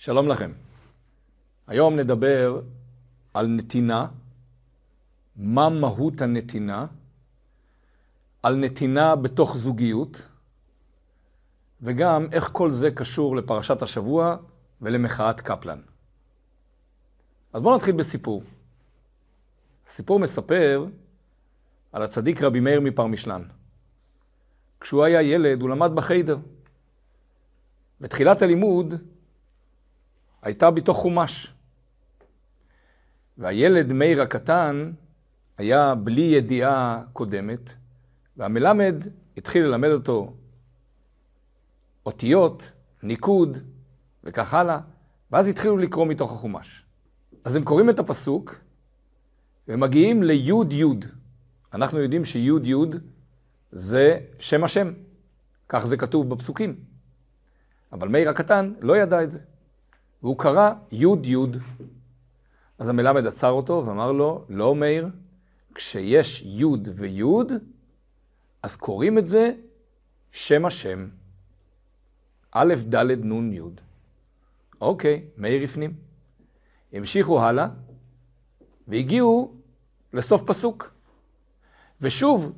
שלום לכם. היום נדבר על נתינה, מה מהות הנתינה, על נתינה בתוך זוגיות, וגם איך כל זה קשור לפרשת השבוע ולמחאת קפלן. אז בואו נתחיל בסיפור. הסיפור מספר על הצדיק רבי מאיר מפרמישלן. כשהוא היה ילד, הוא למד בחיידר. בתחילת הלימוד הייתה בתוך חומש. והילד מאיר הקטן היה בלי ידיעה קודמת, והמלמד התחיל ללמד אותו אותיות, ניקוד וכך הלאה, ואז התחילו לקרוא מתוך החומש. אז הם קוראים את הפסוק ומגיעים ליוד יוד. אנחנו יודעים שיוד יוד זה שם השם, כך זה כתוב בפסוקים. אבל מאיר הקטן לא ידע את זה. והוא קרא יוד יוד. אז המלמד עצר אותו ואמר לו, לא מאיר, כשיש יוד ויוד, אז קוראים את זה שם השם. א', ד', נ', י'. אוקיי, מאיר הפנים. המשיכו הלאה, והגיעו לסוף פסוק. ושוב,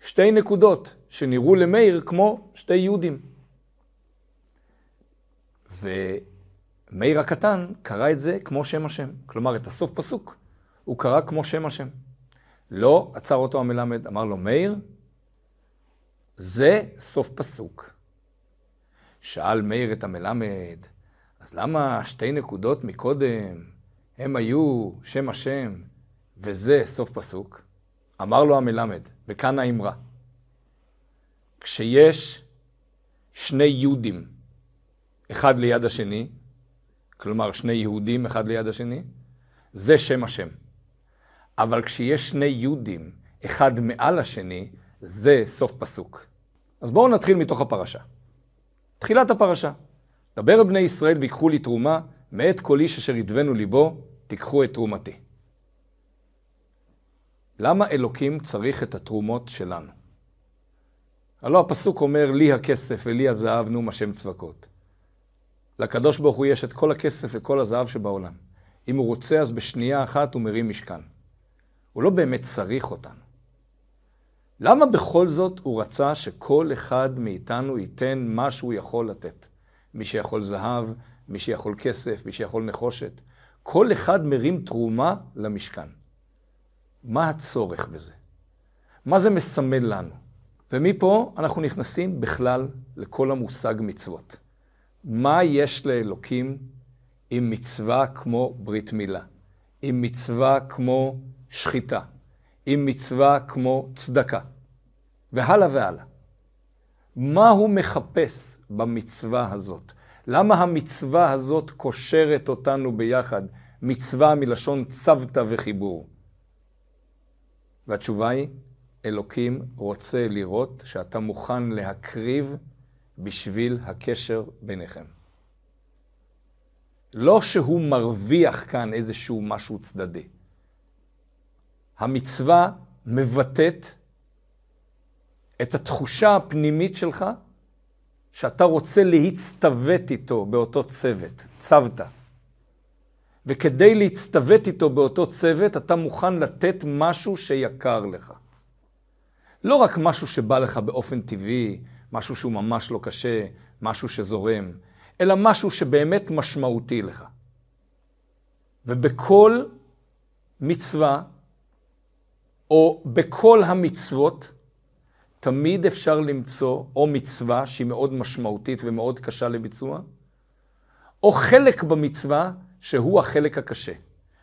שתי נקודות שנראו למאיר כמו שתי יהודים. ומאיר הקטן קרא את זה כמו שם השם. כלומר, את הסוף פסוק הוא קרא כמו שם השם. לא עצר אותו המלמד, אמר לו, מאיר, זה סוף פסוק. שאל מאיר את המלמד, אז למה שתי נקודות מקודם הם היו שם השם וזה סוף פסוק? אמר לו המלמד, וכאן האמרה, כשיש שני יהודים, אחד ליד השני, כלומר שני יהודים אחד ליד השני, זה שם השם. אבל כשיש שני יהודים, אחד מעל השני, זה סוף פסוק. אז בואו נתחיל מתוך הפרשה. תחילת הפרשה. דבר בני ישראל ויקחו לי תרומה, מאת כל איש אשר ידבנו ליבו, תיקחו את תרומתי. למה אלוקים צריך את התרומות שלנו? הלא הפסוק אומר, לי הכסף ולי הזהב, נום השם צבקות. לקדוש ברוך הוא יש את כל הכסף וכל הזהב שבעולם. אם הוא רוצה, אז בשנייה אחת הוא מרים משכן. הוא לא באמת צריך אותנו. למה בכל זאת הוא רצה שכל אחד מאיתנו ייתן מה שהוא יכול לתת? מי שיכול זהב, מי שיכול כסף, מי שיכול נחושת. כל אחד מרים תרומה למשכן. מה הצורך בזה? מה זה מסמל לנו? ומפה אנחנו נכנסים בכלל לכל המושג מצוות. מה יש לאלוקים עם מצווה כמו ברית מילה? עם מצווה כמו שחיטה? עם מצווה כמו צדקה? והלאה והלאה. מה הוא מחפש במצווה הזאת? למה המצווה הזאת קושרת אותנו ביחד? מצווה מלשון צוותא וחיבור. והתשובה היא, אלוקים רוצה לראות שאתה מוכן להקריב בשביל הקשר ביניכם. לא שהוא מרוויח כאן איזשהו משהו צדדי. המצווה מבטאת את התחושה הפנימית שלך שאתה רוצה להצטוות איתו באותו צוות, צוותא. וכדי להצטוות איתו באותו צוות, אתה מוכן לתת משהו שיקר לך. לא רק משהו שבא לך באופן טבעי, משהו שהוא ממש לא קשה, משהו שזורם, אלא משהו שבאמת משמעותי לך. ובכל מצווה, או בכל המצוות, תמיד אפשר למצוא או מצווה שהיא מאוד משמעותית ומאוד קשה לביצוע, או חלק במצווה שהוא החלק הקשה,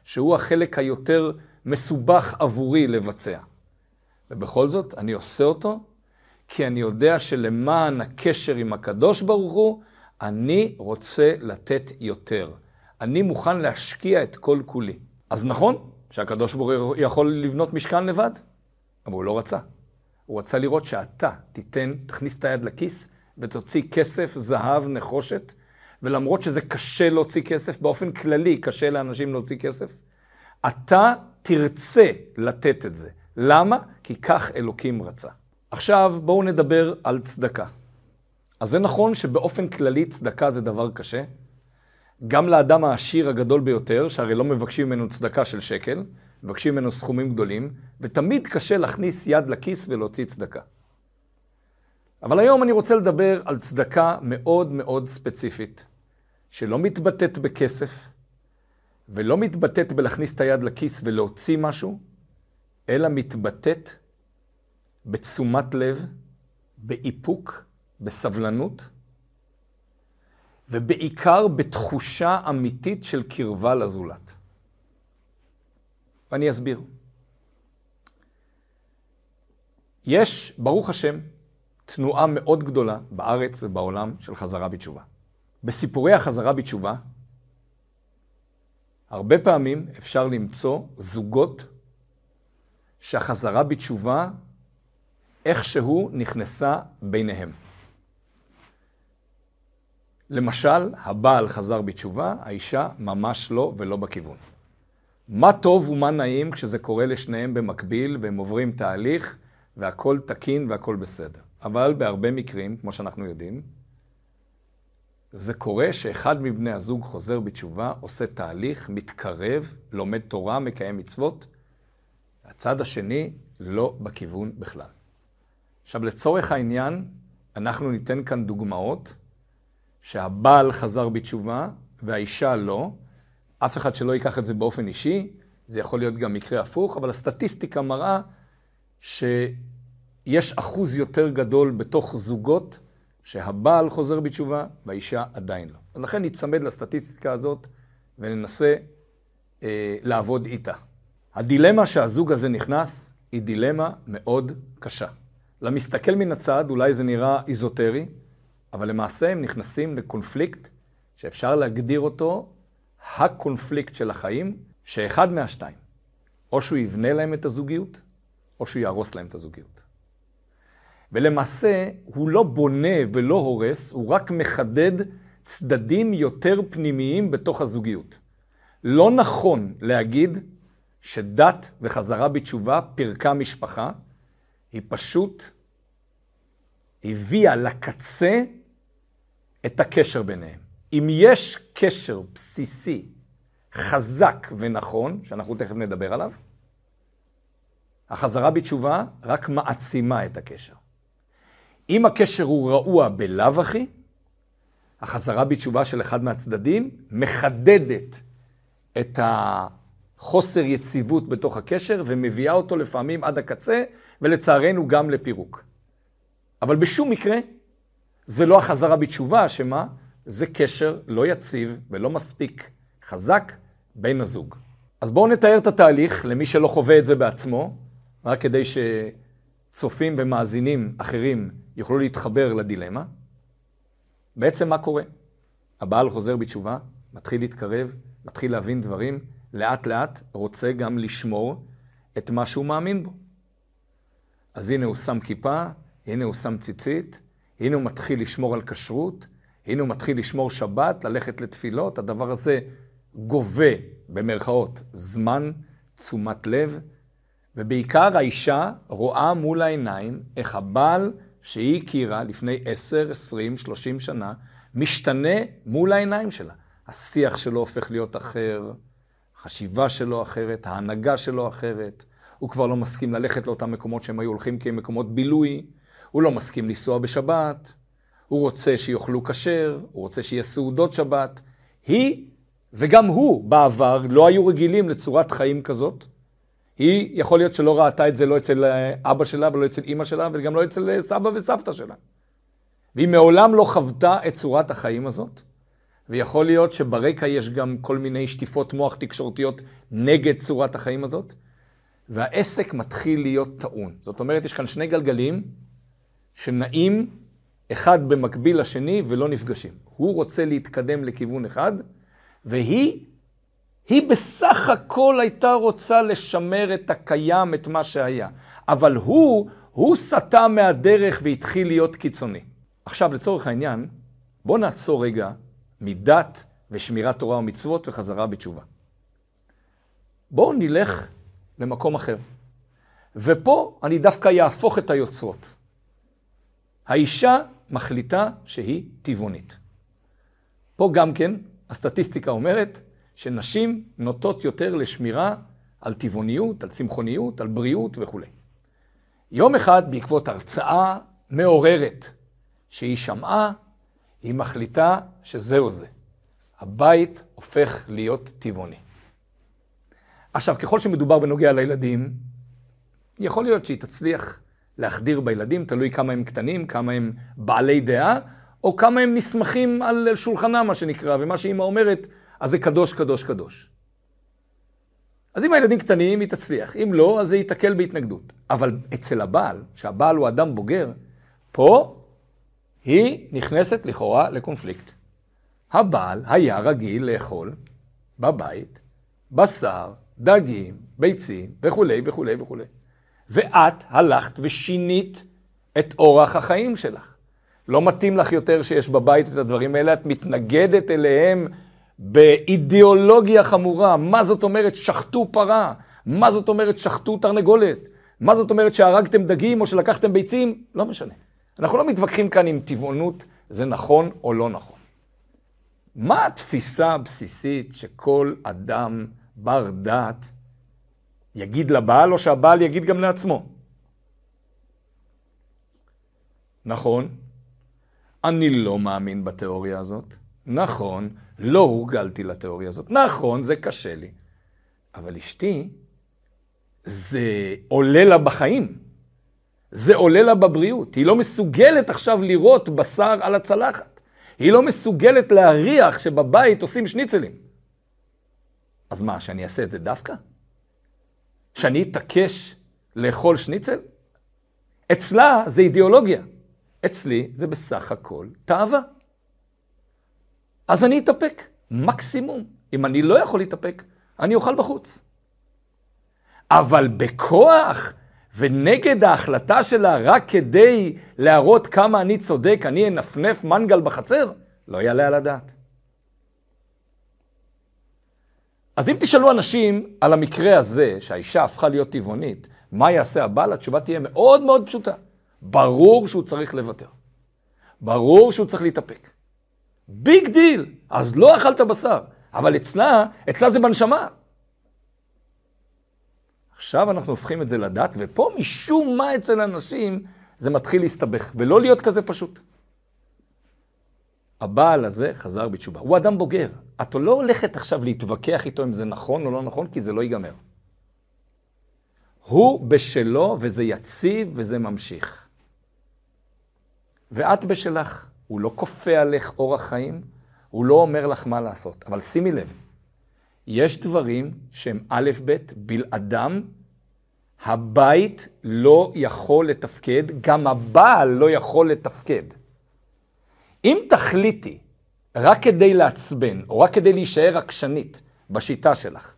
שהוא החלק היותר מסובך עבורי לבצע. ובכל זאת, אני עושה אותו, כי אני יודע שלמען הקשר עם הקדוש ברוך הוא, אני רוצה לתת יותר. אני מוכן להשקיע את כל כולי. אז נכון שהקדוש ברוך הוא יכול לבנות משכן לבד, אבל הוא לא רצה. הוא רצה לראות שאתה תיתן, תכניס את היד לכיס ותוציא כסף, זהב, נחושת, ולמרות שזה קשה להוציא כסף, באופן כללי קשה לאנשים להוציא כסף, אתה תרצה לתת את זה. למה? כי כך אלוקים רצה. עכשיו בואו נדבר על צדקה. אז זה נכון שבאופן כללי צדקה זה דבר קשה, גם לאדם העשיר הגדול ביותר, שהרי לא מבקשים ממנו צדקה של שקל, מבקשים ממנו סכומים גדולים, ותמיד קשה להכניס יד לכיס ולהוציא צדקה. אבל היום אני רוצה לדבר על צדקה מאוד מאוד ספציפית, שלא מתבטאת בכסף, ולא מתבטאת בלהכניס את היד לכיס ולהוציא משהו, אלא מתבטאת בתשומת לב, באיפוק, בסבלנות, ובעיקר בתחושה אמיתית של קרבה לזולת. ואני אסביר. יש, ברוך השם, תנועה מאוד גדולה בארץ ובעולם של חזרה בתשובה. בסיפורי החזרה בתשובה, הרבה פעמים אפשר למצוא זוגות שהחזרה בתשובה איכשהו נכנסה ביניהם. למשל, הבעל חזר בתשובה, האישה ממש לא ולא בכיוון. מה טוב ומה נעים כשזה קורה לשניהם במקביל והם עוברים תהליך והכל תקין והכל בסדר. אבל בהרבה מקרים, כמו שאנחנו יודעים, זה קורה שאחד מבני הזוג חוזר בתשובה, עושה תהליך, מתקרב, לומד תורה, מקיים מצוות, הצד השני לא בכיוון בכלל. עכשיו, לצורך העניין, אנחנו ניתן כאן דוגמאות שהבעל חזר בתשובה והאישה לא. אף אחד שלא ייקח את זה באופן אישי, זה יכול להיות גם מקרה הפוך, אבל הסטטיסטיקה מראה שיש אחוז יותר גדול בתוך זוגות שהבעל חוזר בתשובה והאישה עדיין לא. אז לכן ניצמד לסטטיסטיקה הזאת וננסה אה, לעבוד איתה. הדילמה שהזוג הזה נכנס היא דילמה מאוד קשה. למסתכל מן הצד אולי זה נראה איזוטרי, אבל למעשה הם נכנסים לקונפליקט שאפשר להגדיר אותו הקונפליקט של החיים, שאחד מהשתיים, או שהוא יבנה להם את הזוגיות, או שהוא יהרוס להם את הזוגיות. ולמעשה, הוא לא בונה ולא הורס, הוא רק מחדד צדדים יותר פנימיים בתוך הזוגיות. לא נכון להגיד שדת וחזרה בתשובה פירקה משפחה, היא פשוט הביאה לקצה את הקשר ביניהם. אם יש קשר בסיסי, חזק ונכון, שאנחנו תכף נדבר עליו, החזרה בתשובה רק מעצימה את הקשר. אם הקשר הוא רעוע בלאו הכי, החזרה בתשובה של אחד מהצדדים מחדדת את החוסר יציבות בתוך הקשר ומביאה אותו לפעמים עד הקצה, ולצערנו גם לפירוק. אבל בשום מקרה זה לא החזרה בתשובה שמה? זה קשר לא יציב ולא מספיק חזק בין הזוג. אז בואו נתאר את התהליך למי שלא חווה את זה בעצמו, רק כדי שצופים ומאזינים אחרים יוכלו להתחבר לדילמה. בעצם מה קורה? הבעל חוזר בתשובה, מתחיל להתקרב, מתחיל להבין דברים, לאט לאט רוצה גם לשמור את מה שהוא מאמין בו. אז הנה הוא שם כיפה, הנה הוא שם ציצית, הנה הוא מתחיל לשמור על כשרות, הנה הוא מתחיל לשמור שבת, ללכת לתפילות, הדבר הזה גובה, במרכאות, זמן, תשומת לב, ובעיקר האישה רואה מול העיניים איך הבעל שהיא הכירה לפני 10, 20, 30 שנה, משתנה מול העיניים שלה. השיח שלו הופך להיות אחר, החשיבה שלו אחרת, ההנהגה שלו אחרת. הוא כבר לא מסכים ללכת לאותם מקומות שהם היו הולכים כמקומות בילוי, הוא לא מסכים לנסוע בשבת, הוא רוצה שיאכלו כשר, הוא רוצה שיהיה סעודות שבת. היא וגם הוא בעבר לא היו רגילים לצורת חיים כזאת. היא, יכול להיות שלא ראתה את זה לא אצל אה, אבא שלה ולא אצל אימא שלה וגם לא אצל אה, סבא וסבתא שלה. והיא מעולם לא חוותה את צורת החיים הזאת. ויכול להיות שברקע יש גם כל מיני שטיפות מוח תקשורתיות נגד צורת החיים הזאת. והעסק מתחיל להיות טעון. זאת אומרת, יש כאן שני גלגלים שנעים אחד במקביל לשני ולא נפגשים. הוא רוצה להתקדם לכיוון אחד, והיא, היא בסך הכל הייתה רוצה לשמר את הקיים, את מה שהיה. אבל הוא, הוא סטה מהדרך והתחיל להיות קיצוני. עכשיו, לצורך העניין, בואו נעצור רגע מדת ושמירת תורה ומצוות וחזרה בתשובה. בואו נלך למקום אחר. ופה אני דווקא יהפוך את היוצרות. האישה מחליטה שהיא טבעונית. פה גם כן הסטטיסטיקה אומרת שנשים נוטות יותר לשמירה על טבעוניות, על צמחוניות, על בריאות וכולי. יום אחד, בעקבות הרצאה מעוררת שהיא שמעה, היא מחליטה שזהו זה. הבית הופך להיות טבעוני. עכשיו, ככל שמדובר בנוגע לילדים, יכול להיות שהיא תצליח להחדיר בילדים, תלוי כמה הם קטנים, כמה הם בעלי דעה, או כמה הם נסמכים על שולחנה, מה שנקרא, ומה שאימא אומרת, אז זה קדוש, קדוש, קדוש. אז אם הילדים קטנים, היא תצליח. אם לא, אז זה ייתקל בהתנגדות. אבל אצל הבעל, שהבעל הוא אדם בוגר, פה היא נכנסת לכאורה לקונפליקט. הבעל היה רגיל לאכול בבית בשר, דגים, ביצים וכולי וכולי וכולי. ואת הלכת ושינית את אורח החיים שלך. לא מתאים לך יותר שיש בבית את הדברים האלה, את מתנגדת אליהם באידיאולוגיה חמורה. מה זאת אומרת שחטו פרה? מה זאת אומרת שחטו תרנגולת? מה זאת אומרת שהרגתם דגים או שלקחתם ביצים? לא משנה. אנחנו לא מתווכחים כאן עם טבעונות, זה נכון או לא נכון. מה התפיסה הבסיסית שכל אדם בר דעת יגיד לבעל, או שהבעל יגיד גם לעצמו? נכון, אני לא מאמין בתיאוריה הזאת. נכון, לא הורגלתי לתיאוריה הזאת. נכון, זה קשה לי. אבל אשתי, זה עולה לה בחיים. זה עולה לה בבריאות. היא לא מסוגלת עכשיו לראות בשר על הצלחת. היא לא מסוגלת להריח שבבית עושים שניצלים. אז מה, שאני אעשה את זה דווקא? שאני אתעקש לאכול שניצל? אצלה זה אידיאולוגיה. אצלי זה בסך הכל תאווה. אז אני אתאפק, מקסימום. אם אני לא יכול להתאפק, אני אוכל בחוץ. אבל בכוח ונגד ההחלטה שלה רק כדי להראות כמה אני צודק, אני אנפנף מנגל בחצר, לא יעלה על הדעת. אז אם תשאלו אנשים על המקרה הזה, שהאישה הפכה להיות טבעונית, מה יעשה הבעל? התשובה תהיה מאוד מאוד פשוטה. ברור שהוא צריך לוותר. ברור שהוא צריך להתאפק. Big deal. אז לא אכלת בשר. אבל אצלה, אצלה זה בנשמה. עכשיו אנחנו הופכים את זה לדת, ופה משום מה אצל אנשים זה מתחיל להסתבך, ולא להיות כזה פשוט. הבעל הזה חזר בתשובה. הוא אדם בוגר. את לא הולכת עכשיו להתווכח איתו אם זה נכון או לא נכון, כי זה לא ייגמר. הוא בשלו, וזה יציב, וזה ממשיך. ואת בשלך. הוא לא כופה עליך אורח חיים, הוא לא אומר לך מה לעשות. אבל שימי לב, יש דברים שהם א', ב', בלעדם, הבית לא יכול לתפקד, גם הבעל לא יכול לתפקד. אם תחליטי רק כדי לעצבן, או רק כדי להישאר עקשנית בשיטה שלך,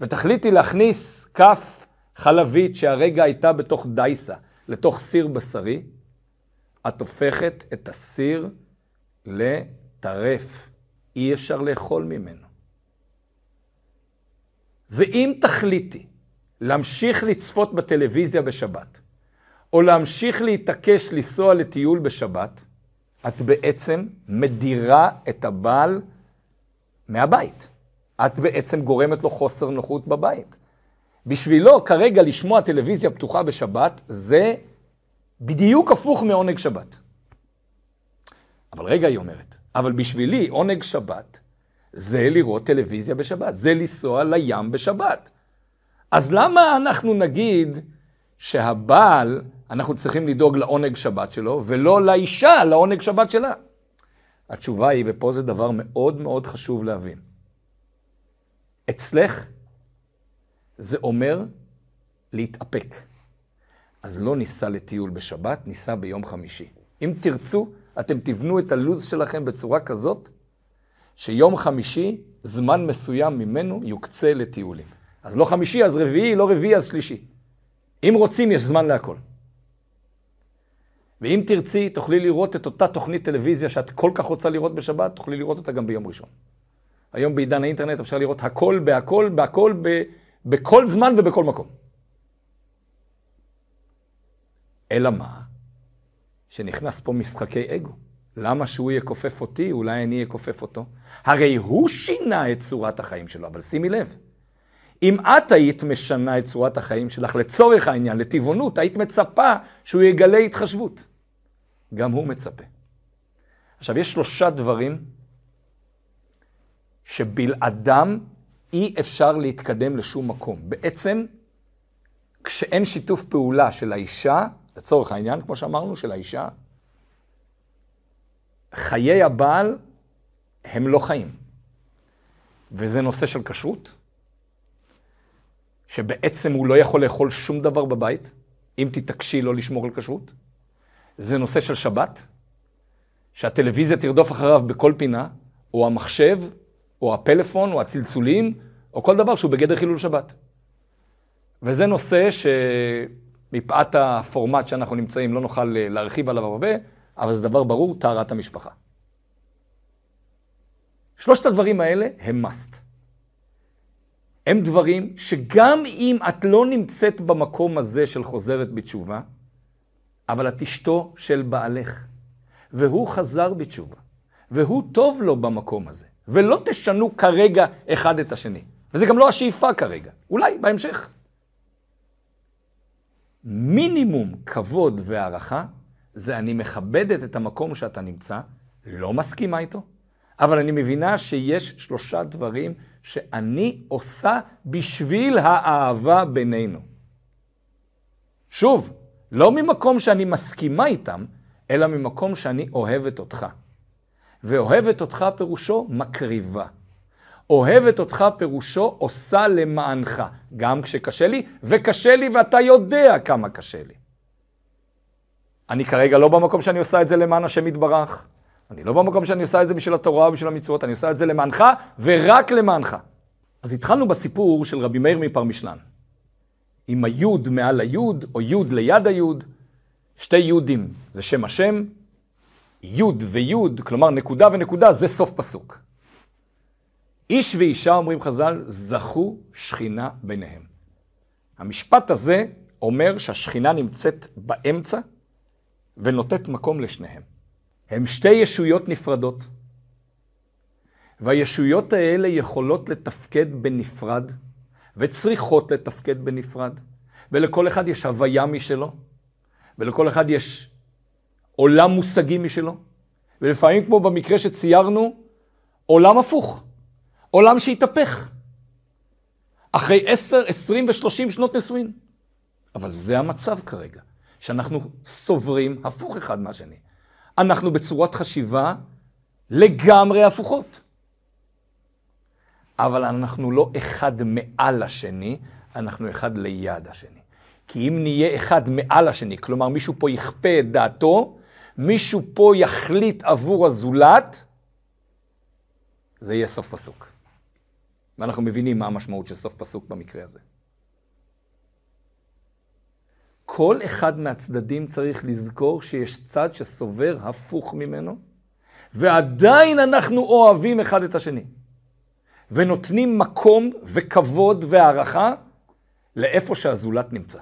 ותחליטי להכניס כף חלבית שהרגע הייתה בתוך דייסה, לתוך סיר בשרי, את הופכת את הסיר לטרף. אי אפשר לאכול ממנו. ואם תחליטי להמשיך לצפות בטלוויזיה בשבת, או להמשיך להתעקש לנסוע לטיול בשבת, את בעצם מדירה את הבעל מהבית. את בעצם גורמת לו חוסר נוחות בבית. בשבילו כרגע לשמוע טלוויזיה פתוחה בשבת זה בדיוק הפוך מעונג שבת. אבל רגע, היא אומרת, אבל בשבילי עונג שבת זה לראות טלוויזיה בשבת, זה לנסוע לים בשבת. אז למה אנחנו נגיד שהבעל, אנחנו צריכים לדאוג לעונג שבת שלו, ולא לאישה, לעונג שבת שלה? התשובה היא, ופה זה דבר מאוד מאוד חשוב להבין. אצלך זה אומר להתאפק. אז לא ניסע לטיול בשבת, ניסע ביום חמישי. אם תרצו, אתם תבנו את הלו"ז שלכם בצורה כזאת, שיום חמישי, זמן מסוים ממנו יוקצה לטיולים. אז לא חמישי, אז רביעי, לא רביעי, אז שלישי. אם רוצים, יש זמן להכל. ואם תרצי, תוכלי לראות את אותה תוכנית טלוויזיה שאת כל כך רוצה לראות בשבת, תוכלי לראות אותה גם ביום ראשון. היום בעידן האינטרנט אפשר לראות הכל בהכל, בהכל, ב, בכל זמן ובכל מקום. אלא מה? שנכנס פה משחקי אגו. למה שהוא יכופף אותי, אולי אני אכופף אותו? הרי הוא שינה את צורת החיים שלו, אבל שימי לב, אם את היית משנה את צורת החיים שלך לצורך העניין, לטבעונות, היית מצפה שהוא יגלה התחשבות. גם הוא מצפה. עכשיו, יש שלושה דברים שבלעדם אי אפשר להתקדם לשום מקום. בעצם, כשאין שיתוף פעולה של האישה, לצורך העניין, כמו שאמרנו, של האישה, חיי הבעל הם לא חיים. וזה נושא של כשרות, שבעצם הוא לא יכול לאכול שום דבר בבית, אם תתעקשי לא לשמור על כשרות. זה נושא של שבת, שהטלוויזיה תרדוף אחריו בכל פינה, או המחשב, או הפלאפון, או הצלצולים, או כל דבר שהוא בגדר חילול שבת. וזה נושא שמפאת הפורמט שאנחנו נמצאים לא נוכל להרחיב עליו הרבה, אבל זה דבר ברור, טהרת המשפחה. שלושת הדברים האלה הם must. הם דברים שגם אם את לא נמצאת במקום הזה של חוזרת בתשובה, אבל את אשתו של בעלך, והוא חזר בתשובה, והוא טוב לו במקום הזה, ולא תשנו כרגע אחד את השני. וזה גם לא השאיפה כרגע, אולי בהמשך. מינימום כבוד והערכה זה אני מכבדת את המקום שאתה נמצא, לא מסכימה איתו, אבל אני מבינה שיש שלושה דברים שאני עושה בשביל האהבה בינינו. שוב, לא ממקום שאני מסכימה איתם, אלא ממקום שאני אוהבת אותך. ואוהבת אותך פירושו מקריבה. אוהבת אותך פירושו עושה למענך, גם כשקשה לי, וקשה לי ואתה יודע כמה קשה לי. אני כרגע לא במקום שאני עושה את זה למען השם יתברך. אני לא במקום שאני עושה את זה בשביל התורה או בשביל המצוות, אני עושה את זה למענך ורק למענך. אז התחלנו בסיפור של רבי מאיר מפרמישלן. עם היוד מעל היוד, או יוד ליד היוד, שתי יודים זה שם השם, יוד ויוד, כלומר נקודה ונקודה, זה סוף פסוק. איש ואישה, אומרים חז"ל, זכו שכינה ביניהם. המשפט הזה אומר שהשכינה נמצאת באמצע ונותנת מקום לשניהם. הם שתי ישויות נפרדות, והישויות האלה יכולות לתפקד בנפרד, וצריכות לתפקד בנפרד, ולכל אחד יש הוויה משלו, ולכל אחד יש עולם מושגי משלו, ולפעמים כמו במקרה שציירנו, עולם הפוך, עולם שהתהפך, אחרי עשר, עשרים ושלושים שנות נישואין. אבל זה המצב כרגע, שאנחנו סוברים הפוך אחד מהשני. אנחנו בצורת חשיבה לגמרי הפוכות. אבל אנחנו לא אחד מעל השני, אנחנו אחד ליד השני. כי אם נהיה אחד מעל השני, כלומר מישהו פה יכפה את דעתו, מישהו פה יחליט עבור הזולת, זה יהיה סוף פסוק. ואנחנו מבינים מה המשמעות של סוף פסוק במקרה הזה. כל אחד מהצדדים צריך לזכור שיש צד שסובר הפוך ממנו, ועדיין אנחנו אוהבים אחד את השני. ונותנים מקום וכבוד והערכה לאיפה שהזולת נמצא.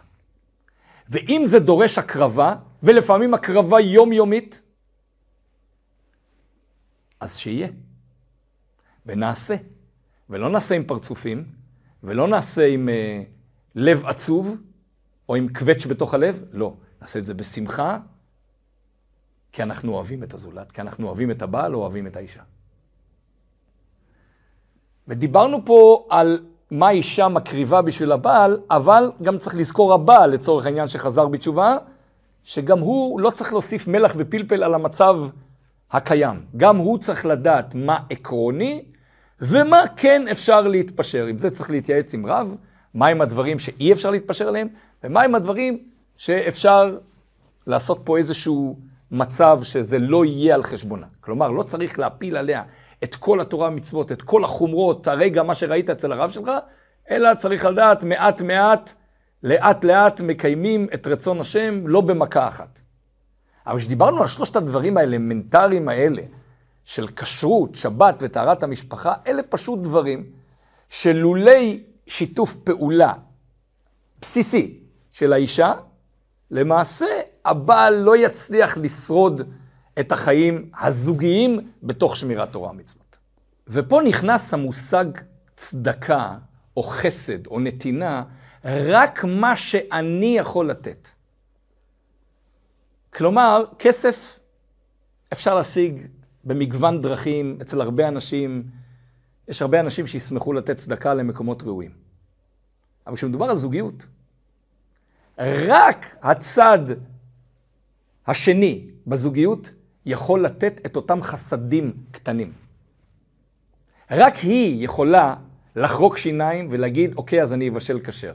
ואם זה דורש הקרבה, ולפעמים הקרבה יומיומית, אז שיהיה. ונעשה. ולא נעשה עם פרצופים, ולא נעשה עם אה, לב עצוב, או עם קווץ' בתוך הלב, לא. נעשה את זה בשמחה, כי אנחנו אוהבים את הזולת, כי אנחנו אוהבים את הבעל או אוהבים את האישה. ודיברנו פה על מה אישה מקריבה בשביל הבעל, אבל גם צריך לזכור הבעל, לצורך העניין שחזר בתשובה, שגם הוא לא צריך להוסיף מלח ופלפל על המצב הקיים. גם הוא צריך לדעת מה עקרוני ומה כן אפשר להתפשר. עם זה צריך להתייעץ עם רב, מהם הדברים שאי אפשר להתפשר עליהם, ומהם הדברים שאפשר לעשות פה איזשהו מצב שזה לא יהיה על חשבונה. כלומר, לא צריך להפיל עליה את כל התורה המצוות, את כל החומרות, הרגע מה שראית אצל הרב שלך, אלא צריך לדעת מעט מעט, לאט לאט מקיימים את רצון השם, לא במכה אחת. אבל כשדיברנו על שלושת הדברים האלמנטריים האלה, של כשרות, שבת וטהרת המשפחה, אלה פשוט דברים שלולי שיתוף פעולה בסיסי של האישה, למעשה הבעל לא יצליח לשרוד את החיים הזוגיים בתוך שמירת תורה ומצוות. ופה נכנס המושג צדקה, או חסד, או נתינה, רק מה שאני יכול לתת. כלומר, כסף אפשר להשיג במגוון דרכים אצל הרבה אנשים. יש הרבה אנשים שישמחו לתת צדקה למקומות ראויים. אבל כשמדובר על זוגיות, רק הצד השני בזוגיות יכול לתת את אותם חסדים קטנים. רק היא יכולה לחרוק שיניים ולהגיד, אוקיי, אז אני אבשל כשר.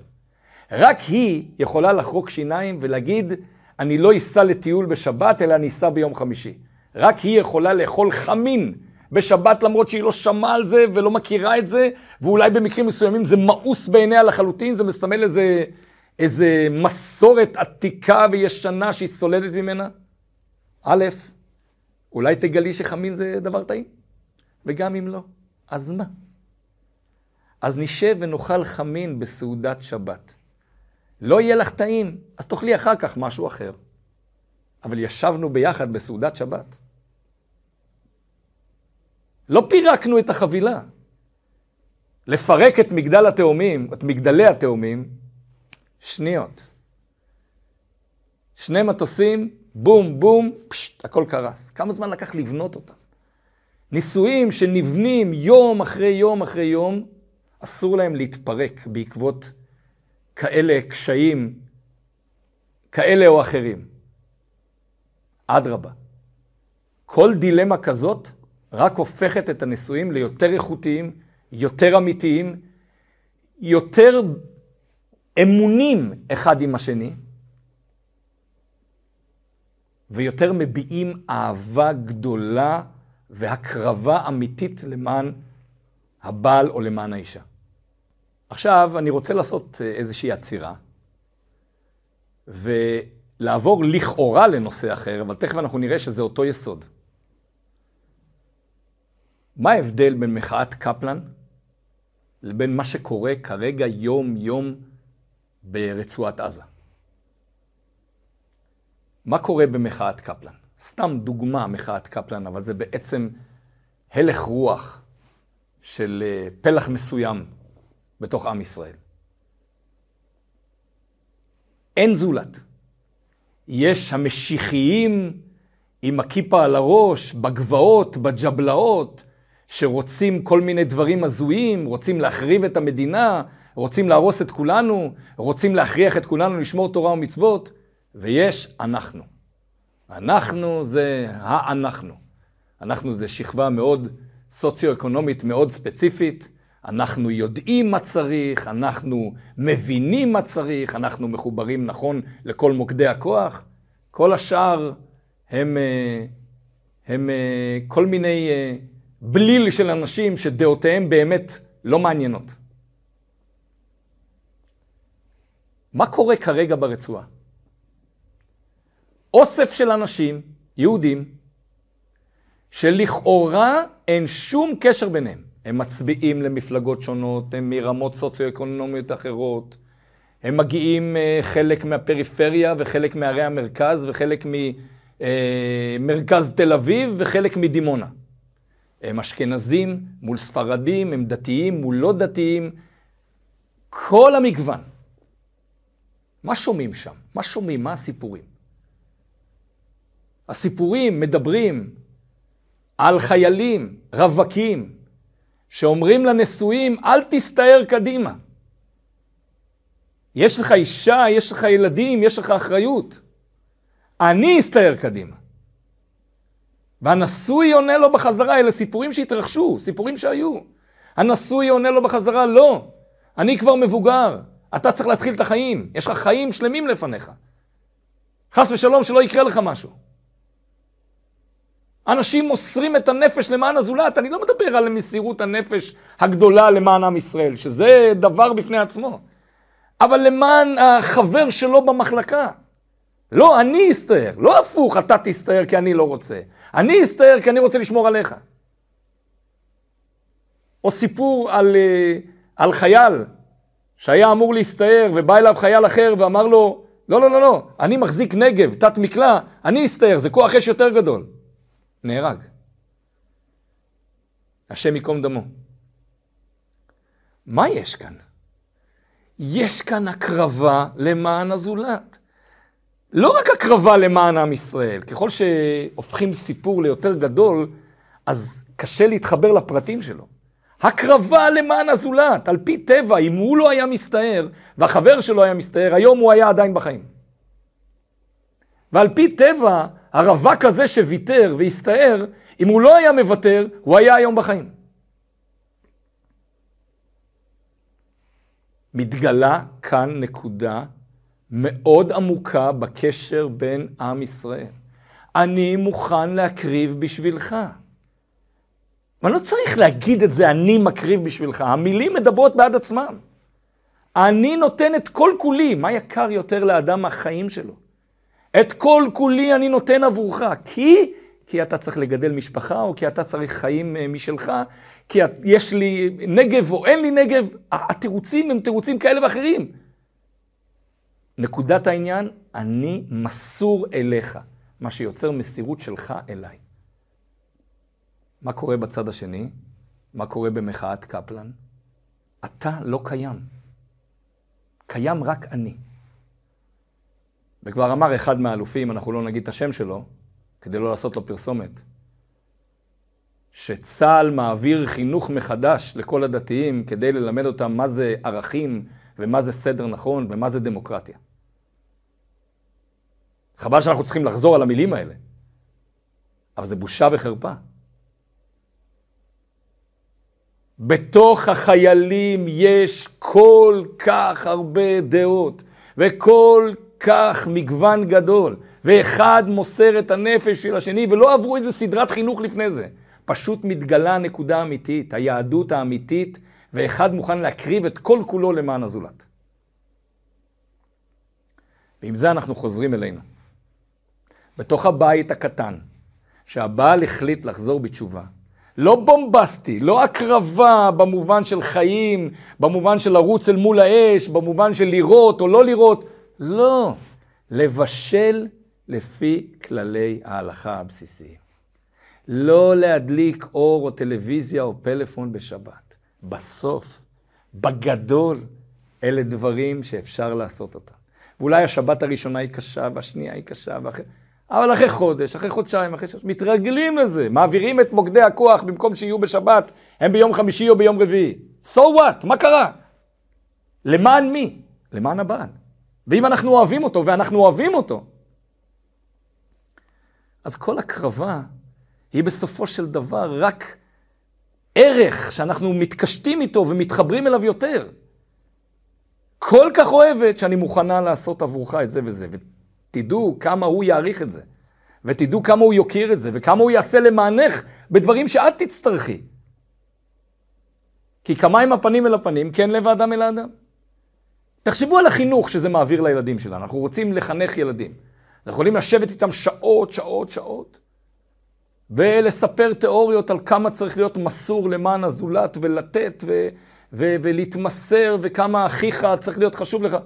רק היא יכולה לחרוק שיניים ולהגיד, אני לא אסע לטיול בשבת, אלא אני אסע ביום חמישי. רק היא יכולה לאכול חמין בשבת, למרות שהיא לא שמעה על זה ולא מכירה את זה, ואולי במקרים מסוימים זה מאוס בעיניה לחלוטין, זה מסמל איזה, איזה מסורת עתיקה וישנה שהיא סולדת ממנה. א', אולי תגלי שחמין זה דבר טעים, וגם אם לא, אז מה? אז נשב ונאכל חמין בסעודת שבת. לא יהיה לך טעים, אז תאכלי אחר כך משהו אחר. אבל ישבנו ביחד בסעודת שבת. לא פירקנו את החבילה. לפרק את מגדל התאומים, את מגדלי התאומים, שניות. שני מטוסים, בום, בום, פשט, הכל קרס. כמה זמן לקח לבנות אותם? נישואים שנבנים יום אחרי יום אחרי יום, אסור להם להתפרק בעקבות כאלה קשיים, כאלה או אחרים. אדרבה. כל דילמה כזאת רק הופכת את הנישואים ליותר איכותיים, יותר אמיתיים, יותר אמונים אחד עם השני, ויותר מביעים אהבה גדולה והקרבה אמיתית למען הבעל או למען האישה. עכשיו, אני רוצה לעשות אה, איזושהי עצירה, ולעבור לכאורה לנושא אחר, אבל תכף אנחנו נראה שזה אותו יסוד. מה ההבדל בין מחאת קפלן לבין מה שקורה כרגע יום-יום ברצועת עזה? מה קורה במחאת קפלן? סתם דוגמה, מחאת קפלן, אבל זה בעצם הלך רוח של אה, פלח מסוים בתוך עם ישראל. אין זולת. יש המשיחיים עם הכיפה על הראש, בגבעות, בג'בלאות, שרוצים כל מיני דברים הזויים, רוצים להחריב את המדינה, רוצים להרוס את כולנו, רוצים להכריח את כולנו לשמור תורה ומצוות, ויש אנחנו. אנחנו זה האנחנו. אנחנו זה שכבה מאוד סוציו-אקונומית מאוד ספציפית, אנחנו יודעים מה צריך, אנחנו מבינים מה צריך, אנחנו מחוברים נכון לכל מוקדי הכוח. כל השאר הם, אה, הם אה, כל מיני אה, בליל של אנשים שדעותיהם באמת לא מעניינות. מה קורה כרגע ברצועה? אוסף של אנשים, יהודים, שלכאורה אין שום קשר ביניהם. הם מצביעים למפלגות שונות, הם מרמות סוציו-אקונומיות אחרות, הם מגיעים אה, חלק מהפריפריה וחלק מערי המרכז וחלק ממרכז אה, תל אביב וחלק מדימונה. הם אשכנזים מול ספרדים, הם דתיים מול לא דתיים, כל המגוון. מה שומעים שם? מה שומעים? מה הסיפורים? הסיפורים מדברים על חיילים, רווקים, שאומרים לנשואים, אל תסתער קדימה. יש לך אישה, יש לך ילדים, יש לך אחריות. אני אסתער קדימה. והנשוי עונה לו בחזרה, אלה סיפורים שהתרחשו, סיפורים שהיו. הנשוי עונה לו בחזרה, לא, אני כבר מבוגר, אתה צריך להתחיל את החיים, יש לך חיים שלמים לפניך. חס ושלום שלא יקרה לך משהו. אנשים מוסרים את הנפש למען הזולת, אני לא מדבר על מסירות הנפש הגדולה למען עם ישראל, שזה דבר בפני עצמו, אבל למען החבר שלו במחלקה. לא, אני אסתער, לא הפוך, אתה תסתער כי אני לא רוצה. אני אסתער כי אני רוצה לשמור עליך. או סיפור על, אה, על חייל שהיה אמור להסתער ובא אליו חייל אחר ואמר לו, לא, לא, לא, לא, אני מחזיק נגב, תת מקלע, אני אסתער, זה כוח אש יותר גדול. נהרג. השם ייקום דמו. מה יש כאן? יש כאן הקרבה למען הזולת. לא רק הקרבה למען עם ישראל, ככל שהופכים סיפור ליותר גדול, אז קשה להתחבר לפרטים שלו. הקרבה למען הזולת, על פי טבע, אם הוא לא היה מסתער, והחבר שלו היה מסתער, היום הוא היה עדיין בחיים. ועל פי טבע, הרווק הזה שוויתר והסתער, אם הוא לא היה מוותר, הוא היה היום בחיים. מתגלה כאן נקודה מאוד עמוקה בקשר בין עם ישראל. אני מוכן להקריב בשבילך. ואני לא צריך להגיד את זה, אני מקריב בשבילך. המילים מדברות בעד עצמם. אני נותן את כל כולי. מה יקר יותר לאדם מהחיים שלו? את כל כולי אני נותן עבורך. כי, כי אתה צריך לגדל משפחה, או כי אתה צריך חיים אה, משלך, כי יש לי נגב או אין לי נגב. התירוצים הם תירוצים כאלה ואחרים. נקודת העניין, אני מסור אליך, מה שיוצר מסירות שלך אליי. מה קורה בצד השני? מה קורה במחאת קפלן? אתה לא קיים. קיים רק אני. וכבר אמר אחד מהאלופים, אנחנו לא נגיד את השם שלו, כדי לא לעשות לו פרסומת, שצה"ל מעביר חינוך מחדש לכל הדתיים כדי ללמד אותם מה זה ערכים ומה זה סדר נכון ומה זה דמוקרטיה. חבל שאנחנו צריכים לחזור על המילים האלה, אבל זה בושה וחרפה. בתוך החיילים יש כל כך הרבה דעות וכל כך מגוון גדול, ואחד מוסר את הנפש של השני, ולא עברו איזה סדרת חינוך לפני זה. פשוט מתגלה נקודה אמיתית, היהדות האמיתית, ואחד מוכן להקריב את כל כולו למען הזולת. ועם זה אנחנו חוזרים אלינו. בתוך הבית הקטן, שהבעל החליט לחזור בתשובה, לא בומבסטי, לא הקרבה במובן של חיים, במובן של לרוץ אל מול האש, במובן של לראות או לא לראות, לא. לבשל לפי כללי ההלכה הבסיסיים. לא להדליק אור או טלוויזיה או פלאפון בשבת. בסוף, בגדול, אלה דברים שאפשר לעשות אותם. ואולי השבת הראשונה היא קשה, והשנייה היא קשה, ואחרי... אבל אחרי חודש, אחרי חודשיים, אחרי שלוש, מתרגלים לזה. מעבירים את מוקדי הכוח, במקום שיהיו בשבת, הם ביום חמישי או ביום רביעי. So what? מה קרה? למען מי? למען הבעל. ואם אנחנו אוהבים אותו, ואנחנו אוהבים אותו, אז כל הקרבה היא בסופו של דבר רק ערך שאנחנו מתקשטים איתו ומתחברים אליו יותר. כל כך אוהבת שאני מוכנה לעשות עבורך את זה וזה. ותדעו כמה הוא יעריך את זה. ותדעו כמה הוא יוקיר את זה, וכמה הוא יעשה למענך בדברים שאת תצטרכי. כי כמים הפנים אל הפנים, כן לב האדם אל האדם. תחשבו על החינוך שזה מעביר לילדים שלנו. אנחנו רוצים לחנך ילדים. אנחנו יכולים לשבת איתם שעות, שעות, שעות, ולספר תיאוריות על כמה צריך להיות מסור למען הזולת, ולתת, ו- ו- ולהתמסר, וכמה אחיך צריך להיות חשוב לך.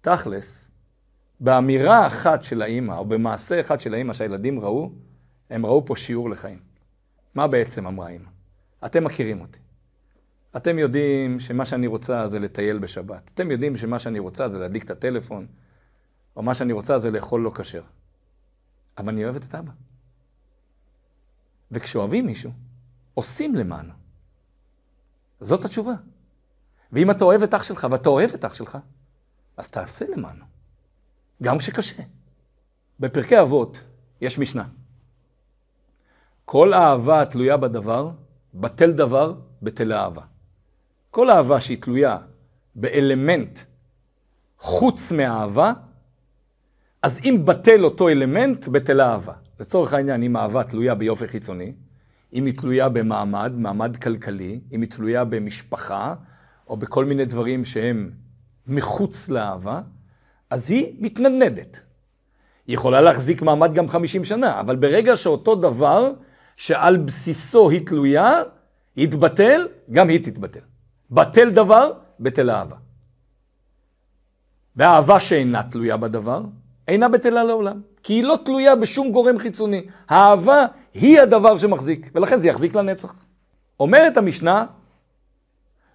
תכלס, באמירה אחת של האימא, או במעשה אחד של האימא שהילדים ראו, הם ראו פה שיעור לחיים. מה בעצם אמרה האימא? אתם מכירים אותי. אתם יודעים שמה שאני רוצה זה לטייל בשבת. אתם יודעים שמה שאני רוצה זה להדליק את הטלפון, או מה שאני רוצה זה לאכול לא כשר. אבל אני אוהבת את אבא. וכשאוהבים מישהו, עושים למענו. זאת התשובה. ואם אתה אוהב את אח שלך ואתה אוהב את אח שלך, אז תעשה למענו. גם כשקשה. בפרקי אבות יש משנה. כל אהבה התלויה בדבר, בטל דבר, בטל אהבה. כל אהבה שהיא תלויה באלמנט חוץ מאהבה, אז אם בטל אותו אלמנט, בטל אהבה. לצורך העניין, אם אהבה תלויה ביופי חיצוני, אם היא תלויה במעמד, מעמד כלכלי, אם היא תלויה במשפחה, או בכל מיני דברים שהם מחוץ לאהבה, אז היא מתנדנדת. היא יכולה להחזיק מעמד גם 50 שנה, אבל ברגע שאותו דבר שעל בסיסו היא תלויה, יתבטל, גם היא תתבטל. בטל דבר, בטל אהבה. ואהבה שאינה תלויה בדבר, אינה בטלה לעולם. כי היא לא תלויה בשום גורם חיצוני. האהבה היא הדבר שמחזיק, ולכן זה יחזיק לנצח. אומרת המשנה,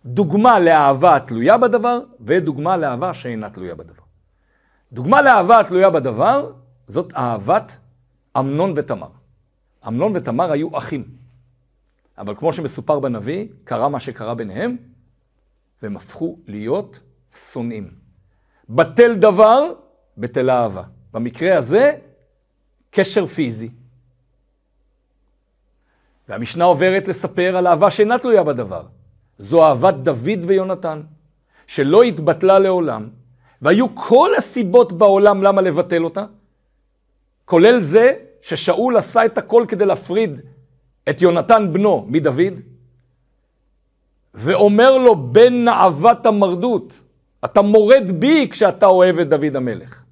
דוגמה לאהבה התלויה בדבר, ודוגמה לאהבה שאינה תלויה בדבר. דוגמה לאהבה התלויה בדבר, זאת אהבת אמנון ותמר. אמנון ותמר היו אחים. אבל כמו שמסופר בנביא, קרה מה שקרה ביניהם, והם הפכו להיות שונאים. בטל דבר, בטלה אהבה. במקרה הזה, קשר פיזי. והמשנה עוברת לספר על אהבה שאינה תלויה בדבר. זו אהבת דוד ויונתן, שלא התבטלה לעולם, והיו כל הסיבות בעולם למה לבטל אותה, כולל זה ששאול עשה את הכל כדי להפריד את יונתן בנו מדוד, ואומר לו, בן נאוות המרדות, אתה מורד בי כשאתה אוהב את דוד המלך.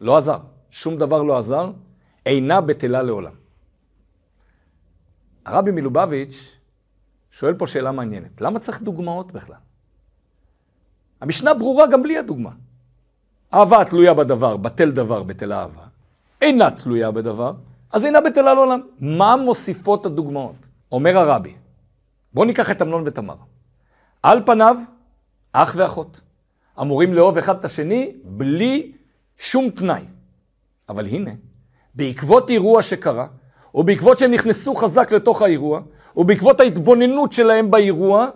לא עזר, שום דבר לא עזר, אינה בטלה לעולם. הרבי מלובביץ' שואל פה שאלה מעניינת, למה צריך דוגמאות בכלל? המשנה ברורה גם בלי הדוגמה. אהבה תלויה בדבר, בטל דבר, בטל אהבה. אינה תלויה בדבר, אז אינה בטלה לעולם. מה מוסיפות הדוגמאות? אומר הרבי, בואו ניקח את אמנון ותמר. על פניו, אח ואחות. אמורים לאהוב אחד את השני בלי שום תנאי. אבל הנה, בעקבות אירוע שקרה, ובעקבות שהם נכנסו חזק לתוך האירוע, ובעקבות ההתבוננות שלהם באירוע,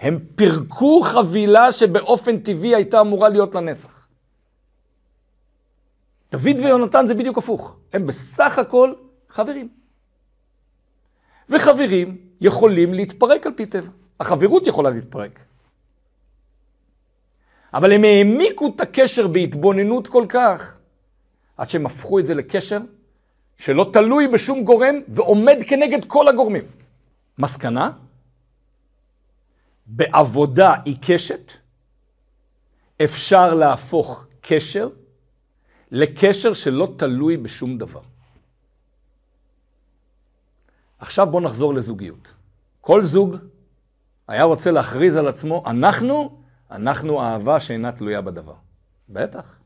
הם פירקו חבילה שבאופן טבעי הייתה אמורה להיות לנצח. דוד ויונתן זה בדיוק הפוך. הם בסך הכל חברים. וחברים יכולים להתפרק על פי טבע. החברות יכולה להתפרק. אבל הם העמיקו את הקשר בהתבוננות כל כך, עד שהם הפכו את זה לקשר שלא תלוי בשום גורם ועומד כנגד כל הגורמים. מסקנה? בעבודה עיקשת אפשר להפוך קשר לקשר שלא תלוי בשום דבר. עכשיו בואו נחזור לזוגיות. כל זוג היה רוצה להכריז על עצמו, אנחנו, אנחנו אהבה שאינה תלויה בדבר. בטח.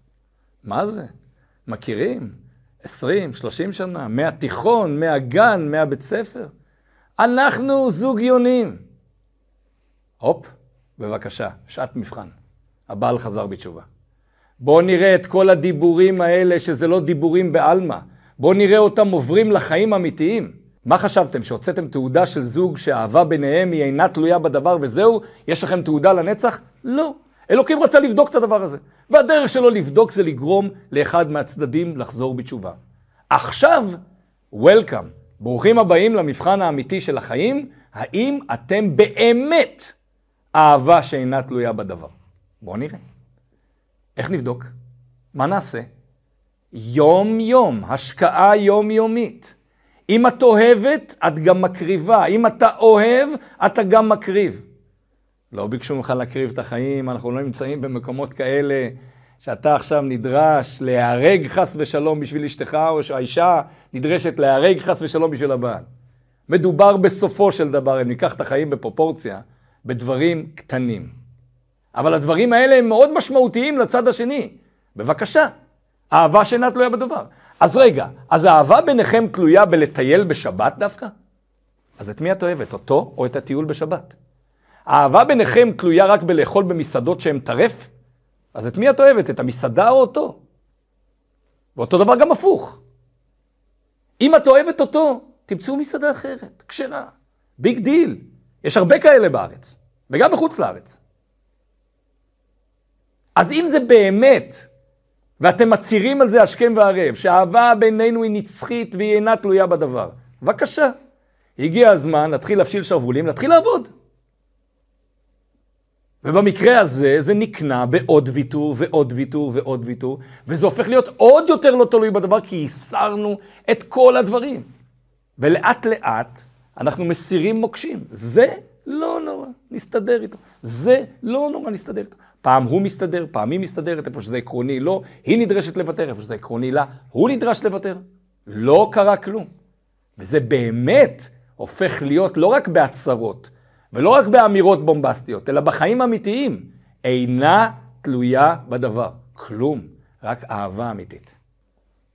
מה זה? מכירים? 20, 30 שנה, מהתיכון, מהגן, מהבית ספר. אנחנו זוג יונים. הופ, בבקשה, שעת מבחן. הבעל חזר בתשובה. בואו נראה את כל הדיבורים האלה, שזה לא דיבורים בעלמא. בואו נראה אותם עוברים לחיים אמיתיים. מה חשבתם, שהוצאתם תעודה של זוג שהאהבה ביניהם היא אינה תלויה בדבר וזהו? יש לכם תעודה לנצח? לא. אלוקים רצה לבדוק את הדבר הזה. והדרך שלו לבדוק זה לגרום לאחד מהצדדים לחזור בתשובה. עכשיו, Welcome. ברוכים הבאים למבחן האמיתי של החיים. האם אתם באמת אהבה שאינה תלויה בדבר? בואו נראה. איך נבדוק? מה נעשה? יום-יום, השקעה יומיומית. אם את אוהבת, את גם מקריבה. אם אתה אוהב, אתה גם מקריב. לא ביקשו ממך להקריב את החיים, אנחנו לא נמצאים במקומות כאלה שאתה עכשיו נדרש להיהרג חס ושלום בשביל אשתך, או שהאישה נדרשת להיהרג חס ושלום בשביל הבעל. מדובר בסופו של דבר, אם ניקח את החיים בפרופורציה, בדברים קטנים. אבל הדברים האלה הם מאוד משמעותיים לצד השני. בבקשה, אהבה שאינה תלויה בדבר. אז רגע, אז האהבה ביניכם תלויה בלטייל בשבת דווקא? אז את מי את אוהבת, אותו או את הטיול בשבת? האהבה ביניכם תלויה רק בלאכול במסעדות שהן טרף? אז את מי את אוהבת, את המסעדה או אותו? ואותו דבר גם הפוך. אם את אוהבת אותו, תמצאו מסעדה אחרת, כשרה. Big deal. יש הרבה כאלה בארץ, וגם בחוץ לארץ. אז אם זה באמת, ואתם מצהירים על זה השכם והערב, שהאהבה בינינו היא נצחית והיא אינה תלויה בדבר, בבקשה. הגיע הזמן להתחיל להפשיל שרוולים, להתחיל לעבוד. ובמקרה הזה זה נקנה בעוד ויתור ועוד ויתור ועוד ויתור, וזה הופך להיות עוד יותר לא תלוי בדבר, כי הסרנו את כל הדברים. ולאט לאט אנחנו מסירים מוקשים. זה לא נורא, נסתדר איתו. זה לא נורא, נסתדר איתו. פעם הוא מסתדר, פעם היא מסתדרת, איפה שזה עקרוני לא, היא נדרשת לוותר, איפה שזה עקרוני לה, הוא נדרש לוותר. לא קרה כלום. וזה באמת הופך להיות לא רק בהצהרות, ולא רק באמירות בומבסטיות, אלא בחיים אמיתיים, אינה תלויה בדבר. כלום. רק אהבה אמיתית.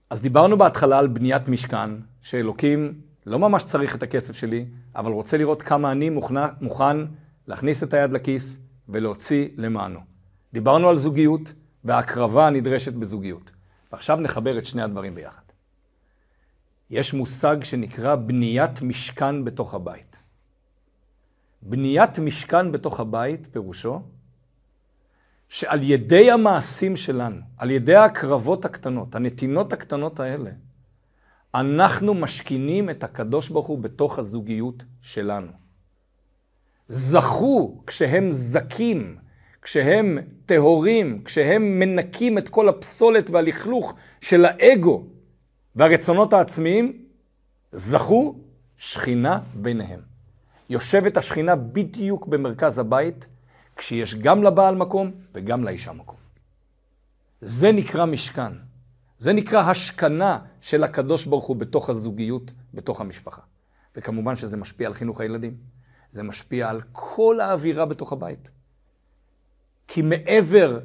אז דיברנו בהתחלה על בניית משכן, שאלוקים לא ממש צריך את הכסף שלי, אבל רוצה לראות כמה אני מוכנה, מוכן להכניס את היד לכיס ולהוציא למענו. דיברנו על זוגיות וההקרבה הנדרשת בזוגיות. ועכשיו נחבר את שני הדברים ביחד. יש מושג שנקרא בניית משכן בתוך הבית. בניית משכן בתוך הבית פירושו שעל ידי המעשים שלנו, על ידי ההקרבות הקטנות, הנתינות הקטנות האלה, אנחנו משכינים את הקדוש ברוך הוא בתוך הזוגיות שלנו. זכו כשהם זכים, כשהם טהורים, כשהם מנקים את כל הפסולת והלכלוך של האגו והרצונות העצמיים, זכו שכינה ביניהם. יושבת השכינה בדיוק במרכז הבית, כשיש גם לבעל מקום וגם לאישה מקום. זה נקרא משכן. זה נקרא השכנה של הקדוש ברוך הוא בתוך הזוגיות, בתוך המשפחה. וכמובן שזה משפיע על חינוך הילדים. זה משפיע על כל האווירה בתוך הבית. כי מעבר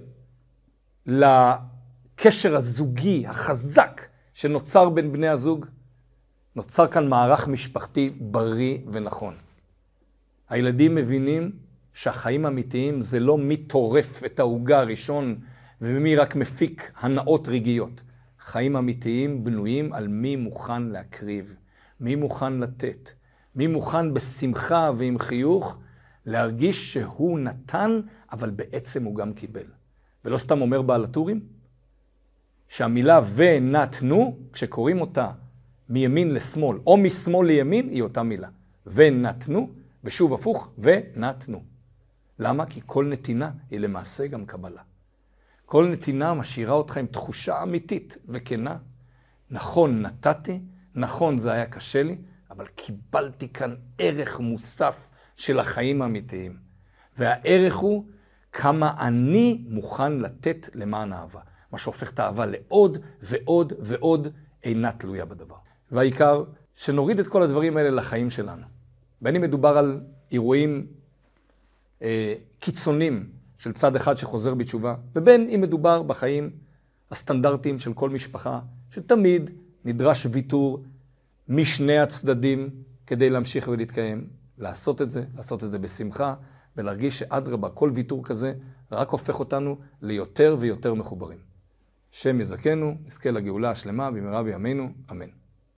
לקשר הזוגי החזק שנוצר בין בני הזוג, נוצר כאן מערך משפחתי בריא ונכון. הילדים מבינים שהחיים האמיתיים זה לא מי טורף את העוגה הראשון ומי רק מפיק הנאות רגעיות. חיים אמיתיים בנויים על מי מוכן להקריב, מי מוכן לתת, מי מוכן בשמחה ועם חיוך להרגיש שהוא נתן, אבל בעצם הוא גם קיבל. ולא סתם אומר בעל הטורים, שהמילה ונתנו, כשקוראים אותה מימין לשמאל, או משמאל לימין, היא אותה מילה. ונתנו, ושוב הפוך, ונתנו. למה? כי כל נתינה היא למעשה גם קבלה. כל נתינה משאירה אותך עם תחושה אמיתית וכנה. נכון, נתתי, נכון, זה היה קשה לי, אבל קיבלתי כאן ערך מוסף של החיים האמיתיים. והערך הוא כמה אני מוכן לתת למען אהבה. מה שהופך את האהבה לעוד ועוד ועוד אינה תלויה בדבר. והעיקר, שנוריד את כל הדברים האלה לחיים שלנו. בין אם מדובר על אירועים אה, קיצוניים של צד אחד שחוזר בתשובה, ובין אם מדובר בחיים הסטנדרטיים של כל משפחה, שתמיד נדרש ויתור משני הצדדים כדי להמשיך ולהתקיים. לעשות את זה, לעשות את זה בשמחה, ולהרגיש שאדרבה, כל ויתור כזה רק הופך אותנו ליותר ויותר מחוברים. שם יזכנו, נזכה לגאולה השלמה במהרה בימינו, אמן.